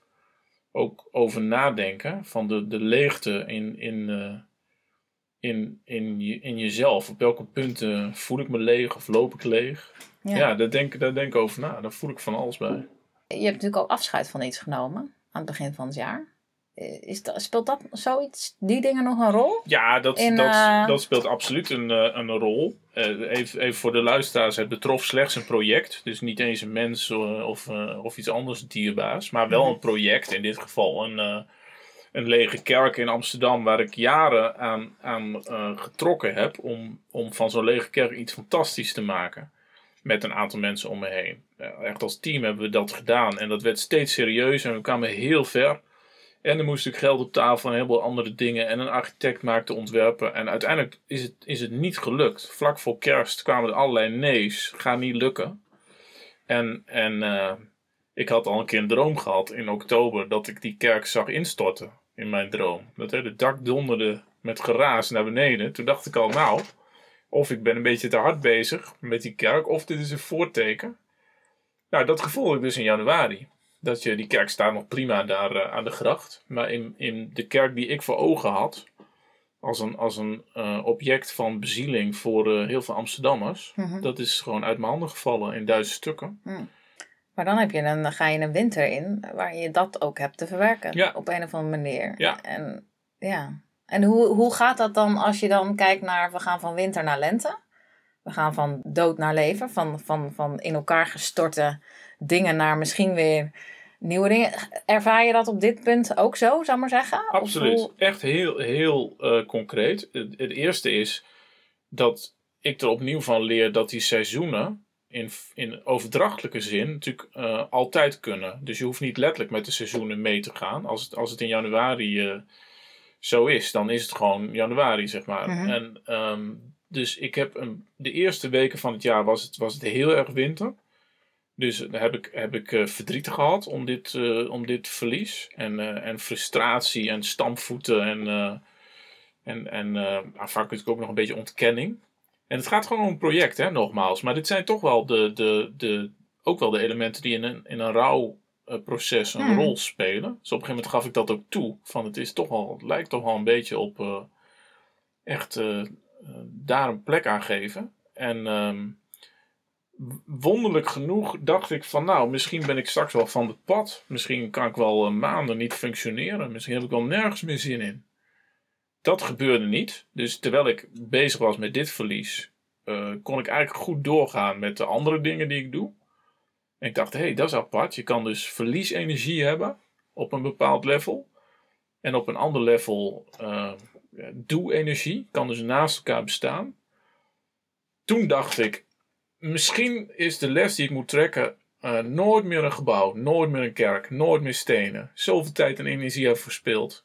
Speaker 2: ook over nadenken. Van de, de leegte in, in, eh, in, in, je, in jezelf. Op welke punten voel ik me leeg of loop ik leeg? Ja, daar, denk, daar denk ik over na. Daar voel ik van alles bij.
Speaker 1: Je hebt natuurlijk ook afscheid van iets genomen aan het begin van het jaar. Eh, Is dat, speelt dat zoiets, die dingen nog een rol?
Speaker 2: Ja, dat,
Speaker 1: In,
Speaker 2: dat,
Speaker 1: eh,
Speaker 2: dat speelt absoluut een, eh, een rol. Even, even voor de luisteraars, het betrof slechts een project. Dus niet eens een mens of, of iets anders dierbaars. Maar wel
Speaker 1: Mhm.
Speaker 2: een project, in dit geval een, een lege kerk in Amsterdam... waar ik jaren aan, aan getrokken heb om, om van zo'n lege kerk iets fantastisch te maken. Met een aantal mensen om me heen. Echt als team hebben we dat gedaan. En dat werd steeds serieus en we kwamen heel ver. En er moest natuurlijk geld op tafel en een heleboel andere dingen. En een architect maakte ontwerpen. En uiteindelijk is het, is het niet gelukt. Vlak voor kerst kwamen er allerlei nee's. Gaat niet lukken. En, en eh, ik had al een keer een droom gehad in oktober. Dat ik die kerk zag instorten. In mijn droom. Dat het dak donderde met geraas naar beneden. Toen dacht ik al, nou. Of ik ben een beetje te hard bezig met die kerk. Of dit is een voorteken. Nou, dat gevoel had ik dus in januari. Dat je, die kerk staat nog prima daar eh, aan de gracht. Maar in, in de kerk die ik voor ogen had, als een, als een eh, object van bezieling voor eh, heel veel Amsterdammers,
Speaker 1: Mhm.
Speaker 2: dat is gewoon uit mijn handen gevallen in duizend stukken.
Speaker 1: Maar dan, heb je een, dan ga je een winter in waar je dat ook hebt te verwerken.
Speaker 2: Ja.
Speaker 1: Op een of andere manier.
Speaker 2: Ja.
Speaker 1: En, ja. en hoe, hoe gaat dat dan als je dan kijkt naar, we gaan van winter naar lente? We gaan van dood naar leven, van, van, van in elkaar gestorte dingen naar misschien weer nieuwe dingen. Ervaar je dat op dit punt ook zo, zou ik maar zeggen?
Speaker 2: Absoluut.
Speaker 1: hoe-
Speaker 2: Echt heel, heel eh, concreet. Het, het eerste is dat ik er opnieuw van leer dat die seizoenen in, in overdrachtelijke zin natuurlijk eh, altijd kunnen. Dus je hoeft niet letterlijk met de seizoenen mee te gaan. Als het, als het in januari eh, zo is, dan is het gewoon januari, zeg maar.
Speaker 1: Mhm.
Speaker 2: En ehm, dus ik heb een, de eerste weken van het jaar was het, was het heel erg winter. Dus daar heb ik, heb ik eh, verdriet gehad om dit, eh, om dit verlies. En, eh, en frustratie en stampvoeten en, eh, en, en eh, vaak natuurlijk ook nog een beetje ontkenning. En het gaat gewoon om een project, hè, nogmaals. Maar dit zijn toch wel de, de, de, ook wel de elementen die in een, in een rouwproces een
Speaker 1: Hmm.
Speaker 2: rol spelen. Dus op een gegeven moment gaf ik dat ook toe. Van het, is toch wel, het lijkt toch wel een beetje op echt daar een plek aan geven. En ehm, wonderlijk genoeg dacht ik van nou, misschien ben ik straks wel van het pad. Misschien kan ik wel eh, maanden niet functioneren. Misschien heb ik wel nergens meer zin in. Dat gebeurde niet. Dus terwijl ik bezig was met dit verlies, eh, kon ik eigenlijk goed doorgaan met de andere dingen die ik doe. En ik dacht, hé, hey, dat is apart. Je kan dus verliesenergie hebben op een bepaald level. En op een ander level ja, doe-energie. Kan dus naast elkaar bestaan. Toen dacht ik, misschien is de les die ik moet trekken eh, nooit meer een gebouw, nooit meer een kerk, nooit meer stenen. Zoveel tijd en energie heb verspild.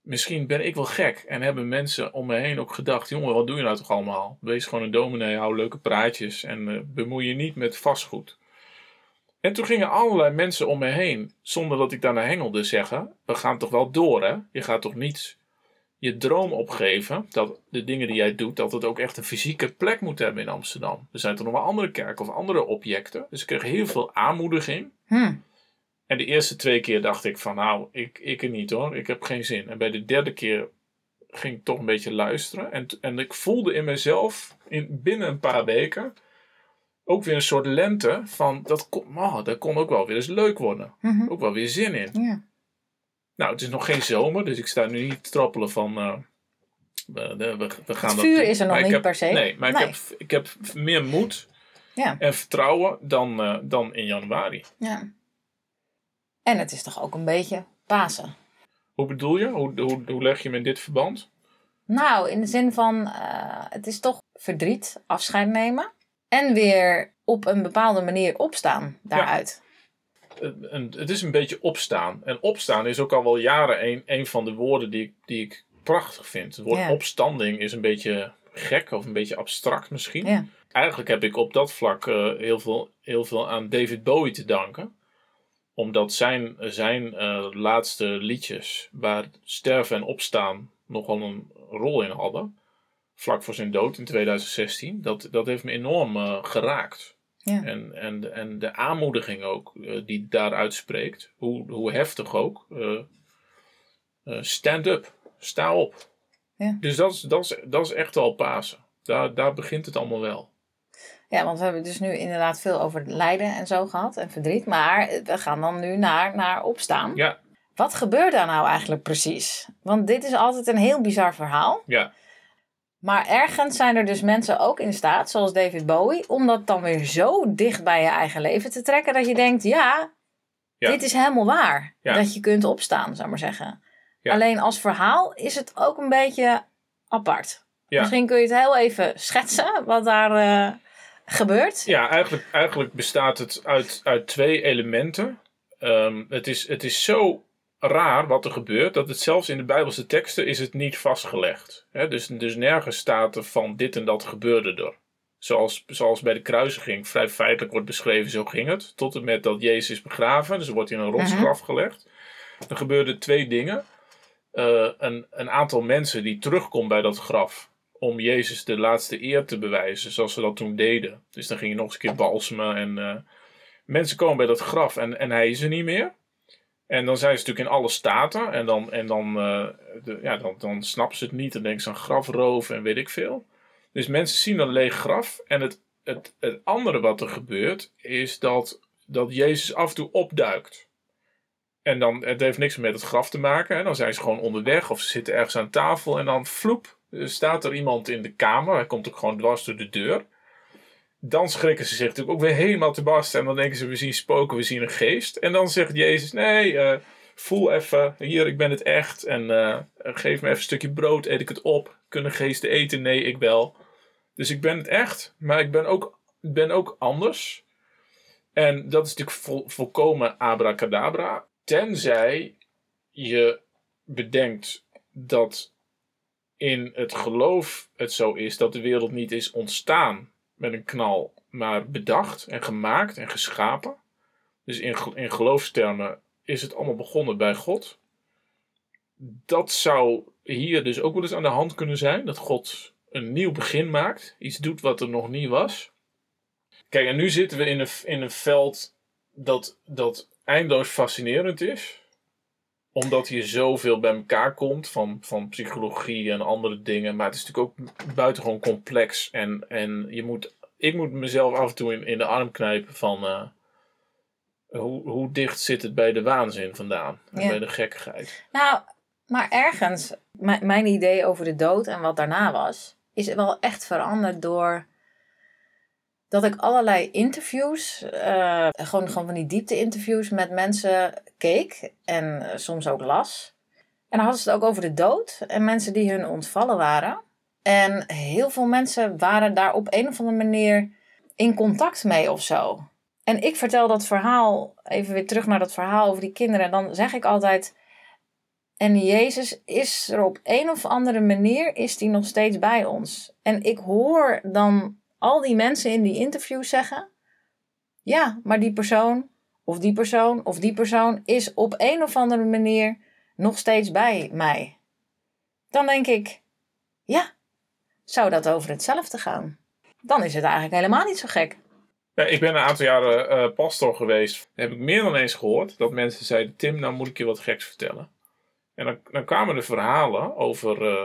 Speaker 2: Misschien ben ik wel gek en hebben mensen om me heen ook gedacht: jongen, wat doe je nou toch allemaal? Wees gewoon een dominee, hou leuke praatjes en eh, bemoei je niet met vastgoed. En toen gingen allerlei mensen om me heen, zonder dat ik daarna hengelde, zeggen: We gaan toch wel door, hè? Je gaat toch niet je droom opgeven dat de dingen die jij doet, dat het ook echt een fysieke plek moet hebben in Amsterdam. Er zijn toch nog wel andere kerken of andere objecten. Dus ik kreeg heel veel aanmoediging.
Speaker 1: Hm.
Speaker 2: En de eerste twee keer dacht ik van nou, ik, ik er niet hoor, ik heb geen zin. En bij de derde keer ging ik toch een beetje luisteren. En, en ik voelde in mezelf in, binnen een paar weken ook weer een soort lente van dat kon, oh, dat kon ook wel weer eens leuk worden.
Speaker 1: Mhm.
Speaker 2: Ook wel weer zin in.
Speaker 1: Ja.
Speaker 2: Nou, het is nog geen zomer, dus ik sta nu niet te trappelen van eh, we, we, we gaan
Speaker 1: Het
Speaker 2: dat
Speaker 1: vuur
Speaker 2: doen.
Speaker 1: is er nog niet
Speaker 2: heb-
Speaker 1: per se.
Speaker 2: Nee, maar
Speaker 1: Nee.
Speaker 2: Ik, heb, ik heb meer moed
Speaker 1: Ja.
Speaker 2: en vertrouwen dan, eh, dan in januari.
Speaker 1: ja. En het is toch ook een beetje Pasen.
Speaker 2: Hoe bedoel je? Hoe, hoe, hoe leg je hem in dit verband?
Speaker 1: Nou, in de zin van, eh, het is toch verdriet, afscheid nemen. En weer op een bepaalde manier opstaan daaruit.
Speaker 2: Een- het is een beetje opstaan. En opstaan is ook al wel jaren een, een van de woorden die, ik- die ik prachtig vind. Het woord opstanding is een beetje gek of een beetje abstract misschien. Eigenlijk heb ik op dat vlak eh, heel, veel, heel veel aan David Bowie te danken. Omdat zijn, zijn eh, laatste liedjes, waar sterven en opstaan nogal een rol in hadden, vlak voor zijn dood in 2016, dat, dat heeft me enorm eh, geraakt.
Speaker 1: Ja.
Speaker 2: En, en, en de aanmoediging ook eh, die daaruit spreekt, hoe, hoe heftig ook. eh, eh, stand up, sta op.
Speaker 1: Ja.
Speaker 2: Dus dat is, dat, is, dat is echt wel Pasen. Daar, daar begint het allemaal wel.
Speaker 1: Ja, want we hebben dus nu inderdaad veel over lijden en zo gehad en verdriet. Maar we gaan dan nu naar, naar opstaan.
Speaker 2: Ja,
Speaker 1: Wat gebeurt daar nou eigenlijk precies? Want dit is altijd een heel bizar verhaal.
Speaker 2: ja,
Speaker 1: Maar ergens zijn er dus mensen ook in staat, zoals David Bowie, om dat dan weer zo dicht bij je eigen leven te trekken dat je denkt: ja,
Speaker 2: Ja.
Speaker 1: dit is helemaal waar.
Speaker 2: Ja.
Speaker 1: Dat je kunt opstaan, zou ik maar zeggen.
Speaker 2: Ja.
Speaker 1: Alleen als verhaal is het ook een beetje apart. Misschien kun je het heel even schetsen wat daar eh, gebeurt.
Speaker 2: ja eigenlijk, eigenlijk bestaat het uit, uit twee elementen. Ehm, het, is, het is zo raar wat er gebeurt, dat het zelfs in de Bijbelse teksten is het niet vastgelegd. Dus, dus nergens staat er van dit en dat gebeurde er. Zoals, zoals bij de kruisiging vrij feitelijk wordt beschreven, zo ging het. Tot en met dat Jezus is begraven, dus er wordt in een rotsgraf gelegd. Er gebeurden twee dingen. Eh, een, een aantal mensen die terugkomt bij dat graf om Jezus de laatste eer te bewijzen, zoals ze dat toen deden. Dus dan ging je nog eens een keer balsemen en eh, mensen komen bij dat graf en, en hij is er niet meer. En dan zijn ze natuurlijk in alle staten. En dan, en dan, uh, de, ja, dan, dan snappen ze het niet. Dan denken ze aan grafroof en weet ik veel. Dus mensen zien een leeg graf. En het, het, het andere wat er gebeurt, is dat, dat Jezus af en toe opduikt. En dan, het heeft niks met het graf te maken. Hè. Dan zijn ze gewoon onderweg of ze zitten ergens aan tafel. En dan vloep, staat er iemand in de kamer. Hij komt ook gewoon dwars door de deur. Dan schrikken ze zich natuurlijk ook weer helemaal te barsten. En dan denken ze, we zien spoken, we zien een geest. En dan zegt Jezus, nee, uh, voel even, hier, ik ben het echt. En uh, geef me even een stukje brood, eet ik het op. Kunnen geesten eten? Nee, ik wel. Dus ik ben het echt, maar ik ben ook, ben ook anders. En dat is natuurlijk vol, volkomen abracadabra. Tenzij je bedenkt dat in het geloof het zo is dat de wereld niet is ontstaan met een knal, maar bedacht en gemaakt en geschapen. Dus in, in geloofstermen is het allemaal begonnen bij God. Dat zou hier dus ook wel eens aan de hand kunnen zijn. Dat God een nieuw begin maakt. Iets doet wat er nog niet was. Kijk, en nu zitten we in een, in een veld dat, dat eindeloos fascinerend is. Omdat hier zoveel bij elkaar komt van, van psychologie en andere dingen. Maar het is natuurlijk ook buitengewoon complex. En, en je moet, ik moet mezelf af en toe in, in de arm knijpen van... Uh, hoe, hoe dicht zit het bij de waanzin vandaan? En bij de gekkigheid?
Speaker 1: Nou, maar ergens, mijn idee over de dood en wat daarna was, is wel echt veranderd door dat ik allerlei interviews, uh, gewoon, gewoon van die diepte-interviews met mensen keek en uh, soms ook las. En dan hadden ze het ook over de dood en mensen die hun ontvallen waren. En heel veel mensen waren daar op een of andere manier in contact mee of zo. En ik vertel dat verhaal, even weer terug naar dat verhaal over die kinderen. En dan zeg ik altijd, en Jezus is er op een of andere manier, is die nog steeds bij ons. En ik hoor dan al die mensen in die interviews zeggen: Ja, maar die persoon, of die persoon, of die persoon is op een of andere manier nog steeds bij mij. Dan denk ik: Ja, zou dat over hetzelfde gaan? Dan is het eigenlijk helemaal niet zo gek.
Speaker 2: Ja, ik ben een aantal jaren uh, pastor geweest. heb ik meer dan eens gehoord dat mensen zeiden: Tim, nou moet ik je wat geks vertellen. En dan, dan kwamen er verhalen over. Uh,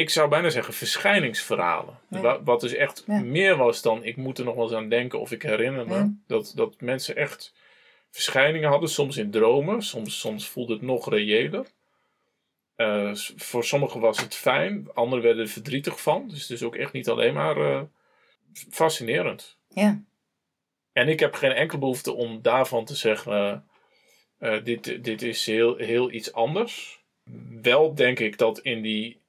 Speaker 2: ik zou bijna zeggen verschijningsverhalen. Wat, dus echt meer was dan ik moet er nog wel eens aan denken of ik herinner me. Dat, dat mensen echt verschijningen hadden, soms in dromen, soms, soms voelde het nog reëler. Uh, voor sommigen was het fijn, anderen werden er verdrietig van. Dus het is ook echt niet alleen maar uh, fascinerend.
Speaker 1: Ja.
Speaker 2: En ik heb geen enkele behoefte om daarvan te zeggen: uh, dit, dit is heel, heel iets anders. Wel denk ik dat in die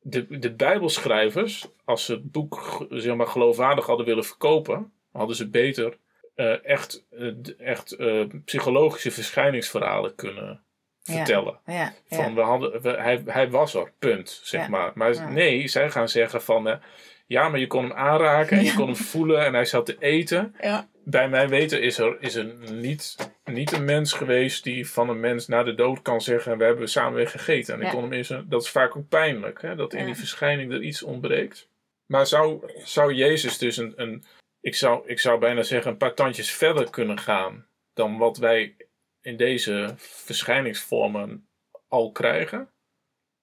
Speaker 2: de, de Bijbelschrijvers, als ze het boek zeg maar, geloofwaardig hadden willen verkopen, hadden ze beter uh, echt, uh, echt uh, psychologische verschijningsverhalen kunnen vertellen.
Speaker 1: Ja, ja,
Speaker 2: van we hadden, we, hij, hij was er, punt, zeg maar. Maar nee, zij gaan zeggen van ja, maar je kon hem aanraken en je kon hem voelen en hij zat te eten. Bij mijn weten is er, is er niet, niet een mens geweest die van een mens na de dood kan zeggen: We hebben samen weer gegeten. En ik kon hem in zijn, dat is vaak ook pijnlijk, hè, dat in die verschijning er iets ontbreekt. Maar zou, zou Jezus dus een, een ik, zou, ik zou bijna zeggen, een paar tandjes verder kunnen gaan dan wat wij in deze verschijningsvormen al krijgen?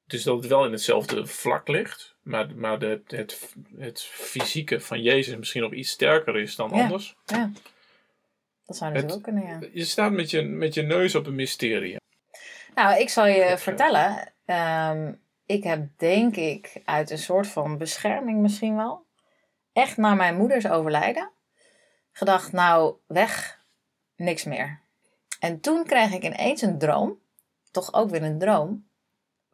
Speaker 2: Dus dat het wel in hetzelfde vlak ligt. Maar, maar de, het, het fysieke van Jezus misschien nog iets sterker is dan anders.
Speaker 1: Ja, dat zou natuurlijk ook kunnen, ja.
Speaker 2: Je staat met je, met je neus op een mysterie.
Speaker 1: Nou, ik zal je vertellen. Ehm, ik heb denk ik uit een soort van bescherming misschien wel. Echt na mijn moeders overlijden. Gedacht, nou, weg. Niks meer. En toen kreeg ik ineens een droom. Toch ook weer een droom.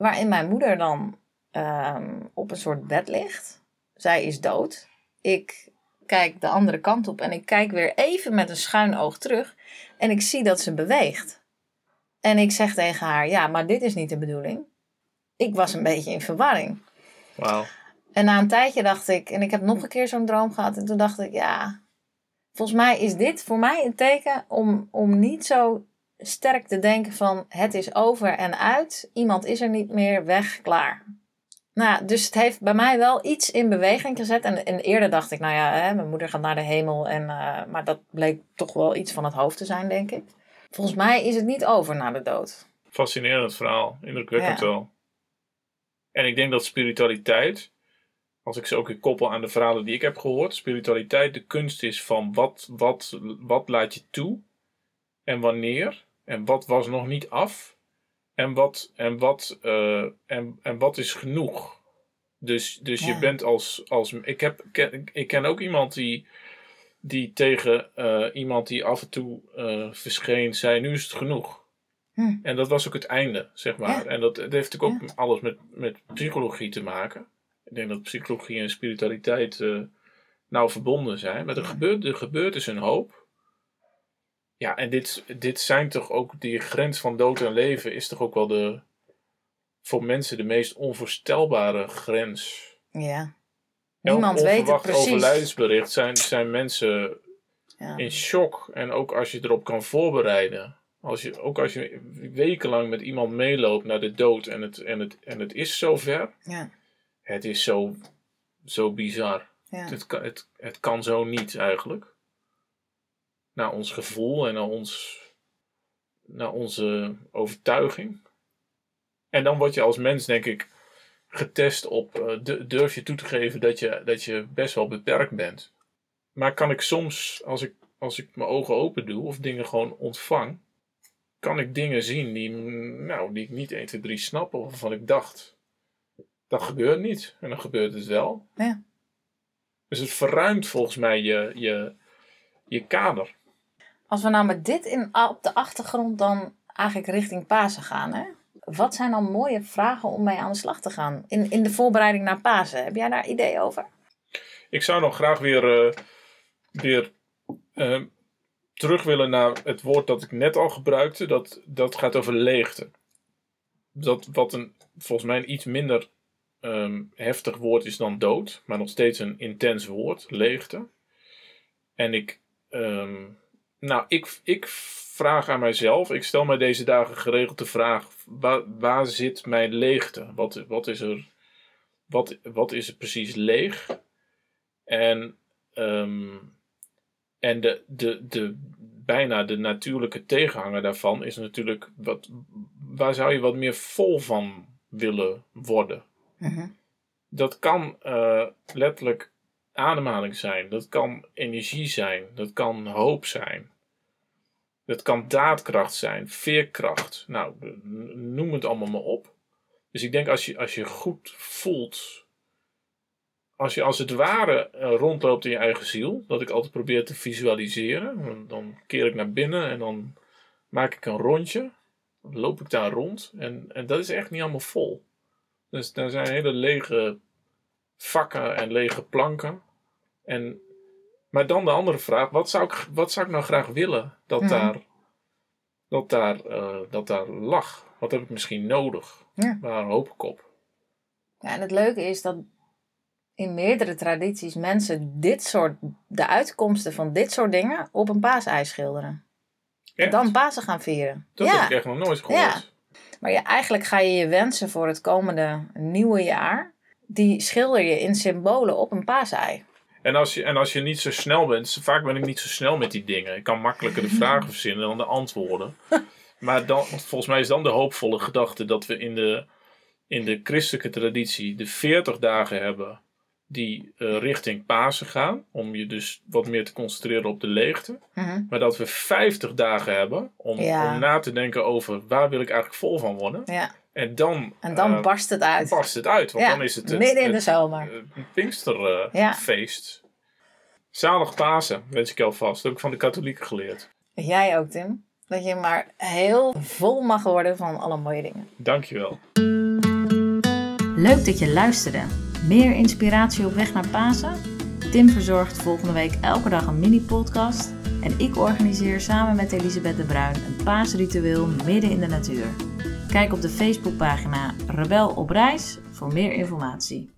Speaker 1: Waarin mijn moeder dan Ehm, op een soort bed ligt. Zij is dood. Ik kijk de andere kant op en ik kijk weer even met een schuin oog terug. En ik zie dat ze beweegt. En ik zeg tegen haar: Ja, maar dit is niet de bedoeling. Ik was een beetje in verwarring.
Speaker 2: Wauw.
Speaker 1: En na een tijdje dacht ik, en ik heb nog een keer zo'n droom gehad. En toen dacht ik: Ja, volgens mij is dit voor mij een teken om, om niet zo sterk te denken van het is over en uit. Iemand is er niet meer, weg, klaar. Nou dus het heeft bij mij wel iets in beweging gezet. En, en eerder dacht ik, nou ja, hè, mijn moeder gaat naar de hemel. En, eh, maar dat bleek toch wel iets van het hoofd te zijn, denk ik. Volgens mij is het niet over na de dood.
Speaker 2: Fascinerend verhaal, indrukwekkend
Speaker 1: Ja.
Speaker 2: wel. En ik denk dat spiritualiteit, als ik ze ook weer koppel aan de verhalen die ik heb gehoord, spiritualiteit de kunst is van wat, wat, wat laat je toe en wanneer en wat was nog niet af en wat, en wat, eh, en, en wat is genoeg. Dus, dus je bent als, als ik, heb, ken, ik ken ook iemand die, die tegen eh, iemand die af en toe eh, verscheen zei, nu is het genoeg.
Speaker 1: Hm.
Speaker 2: En dat was ook het einde, zeg maar.
Speaker 1: Ja.
Speaker 2: En dat, heeft natuurlijk ook alles met, met psychologie te maken. Ik denk dat psychologie en spiritualiteit nauw verbonden zijn. Maar er gebeurt, er gebeurt dus een hoop. Ja, en dit, dit zijn toch ook, die grens van dood en leven is toch ook wel de, voor mensen de meest onvoorstelbare grens.
Speaker 1: Ja.
Speaker 2: Elk
Speaker 1: Niemand weet het precies.
Speaker 2: overlijdensbericht zijn, zijn mensen
Speaker 1: Ja.
Speaker 2: in shock. En ook als je erop kan voorbereiden. Als je, ook als je wekenlang met iemand meeloopt naar de dood en het, en het, en het is zover.
Speaker 1: Ja.
Speaker 2: Het is zo, zo bizar.
Speaker 1: Ja.
Speaker 2: Het, kan, het, het kan zo niet eigenlijk. Naar ons gevoel en naar, ons, naar onze overtuiging. En dan word je als mens, denk ik, getest op. eh, du- durf je toe te geven dat je, dat je best wel beperkt bent. Maar kan ik soms, als ik, als ik mijn ogen open doe of dingen gewoon ontvang, kan ik dingen zien die, nou, die ik niet 1, 2, 3 snap of waarvan ik dacht. Dat gebeurt niet. En dan gebeurt het wel.
Speaker 1: Ja.
Speaker 2: Dus het verruimt volgens mij je, je, je kader.
Speaker 1: Als we nou met dit in, op de achtergrond dan eigenlijk richting Pasen gaan, hè? Wat zijn dan mooie vragen om mee aan de slag te gaan in, in de voorbereiding naar Pasen? Heb jij daar ideeën over?
Speaker 2: Ik zou nog graag weer, eh, weer eh, terug willen naar het woord dat ik net al gebruikte. Dat, dat gaat over leegte. Dat wat een, volgens mij een iets minder ehm, heftig woord is dan dood. Maar nog steeds een intens woord. Leegte. En ik, ehm, nou, ik, ik vraag aan mijzelf. Ik stel mij deze dagen geregeld de vraag. Waar, waar zit mijn leegte? Wat, wat is er... Wat, wat is er precies leeg? En, ehm, en de, de, de, bijna de natuurlijke tegenhanger daarvan is natuurlijk, wat, waar zou je wat meer vol van willen worden?
Speaker 1: Mhm.
Speaker 2: Dat kan eh, letterlijk ademhaling zijn, dat kan energie zijn, dat kan hoop zijn. Dat kan daadkracht zijn, veerkracht. Nou, noem het allemaal maar op. Dus ik denk als je, als je goed voelt als je als het ware eh, rondloopt in je eigen ziel, dat ik altijd probeer te visualiseren, dan keer ik naar binnen en dan maak ik een rondje, dan loop ik daar rond en, en dat is echt niet allemaal vol. Dus daar zijn hele lege vakken en lege planken. En, maar dan de andere vraag, wat zou ik, wat zou ik nou graag willen dat,
Speaker 1: Mhm.
Speaker 2: daar, dat, daar, eh, dat daar lag? Wat heb ik misschien nodig?
Speaker 1: Ja.
Speaker 2: Waar hoop ik op?
Speaker 1: Ja, en het leuke is dat in meerdere tradities mensen dit soort, de uitkomsten van dit soort dingen op een paasei schilderen. En dan Pasen gaan vieren.
Speaker 2: Dat
Speaker 1: ja,
Speaker 2: heb ik echt nog nooit gehoord.
Speaker 1: Ja. maar ja, eigenlijk ga je je wensen voor het komende nieuwe jaar, die schilder je in symbolen op een paasei.
Speaker 2: En als, je, en als je niet zo snel bent, vaak ben ik niet zo snel met die dingen. Ik kan makkelijker de vragen verzinnen dan de antwoorden. Maar dan, volgens mij is dan de hoopvolle gedachte dat we in de, in de christelijke traditie de 40 dagen hebben die eh, richting Pasen gaan. Om je dus wat meer te concentreren op de leegte.
Speaker 1: Mhm.
Speaker 2: Maar dat we 50 dagen hebben om,
Speaker 1: Ja.
Speaker 2: om na te denken over waar wil ik eigenlijk vol van worden.
Speaker 1: Ja,
Speaker 2: En dan,
Speaker 1: en dan
Speaker 2: eh,
Speaker 1: barst het uit.
Speaker 2: barst het uit. Want
Speaker 1: Ja,
Speaker 2: dan is het, het
Speaker 1: midden in de zomer.
Speaker 2: eh, een Pinksterfeest. Zalig Pasen, wens ik je alvast. Dat heb ik van de katholieken geleerd.
Speaker 1: Jij ook, Tim. Dat je maar heel vol mag worden van alle mooie dingen.
Speaker 2: Dankjewel.
Speaker 1: Leuk dat je luisterde. Meer inspiratie op weg naar Pasen? Tim verzorgt volgende week elke dag een mini-podcast. En ik organiseer samen met Elisabeth de Bruin een paasritueel midden in de natuur. Kijk op de Facebookpagina Rebel op Reis voor meer informatie.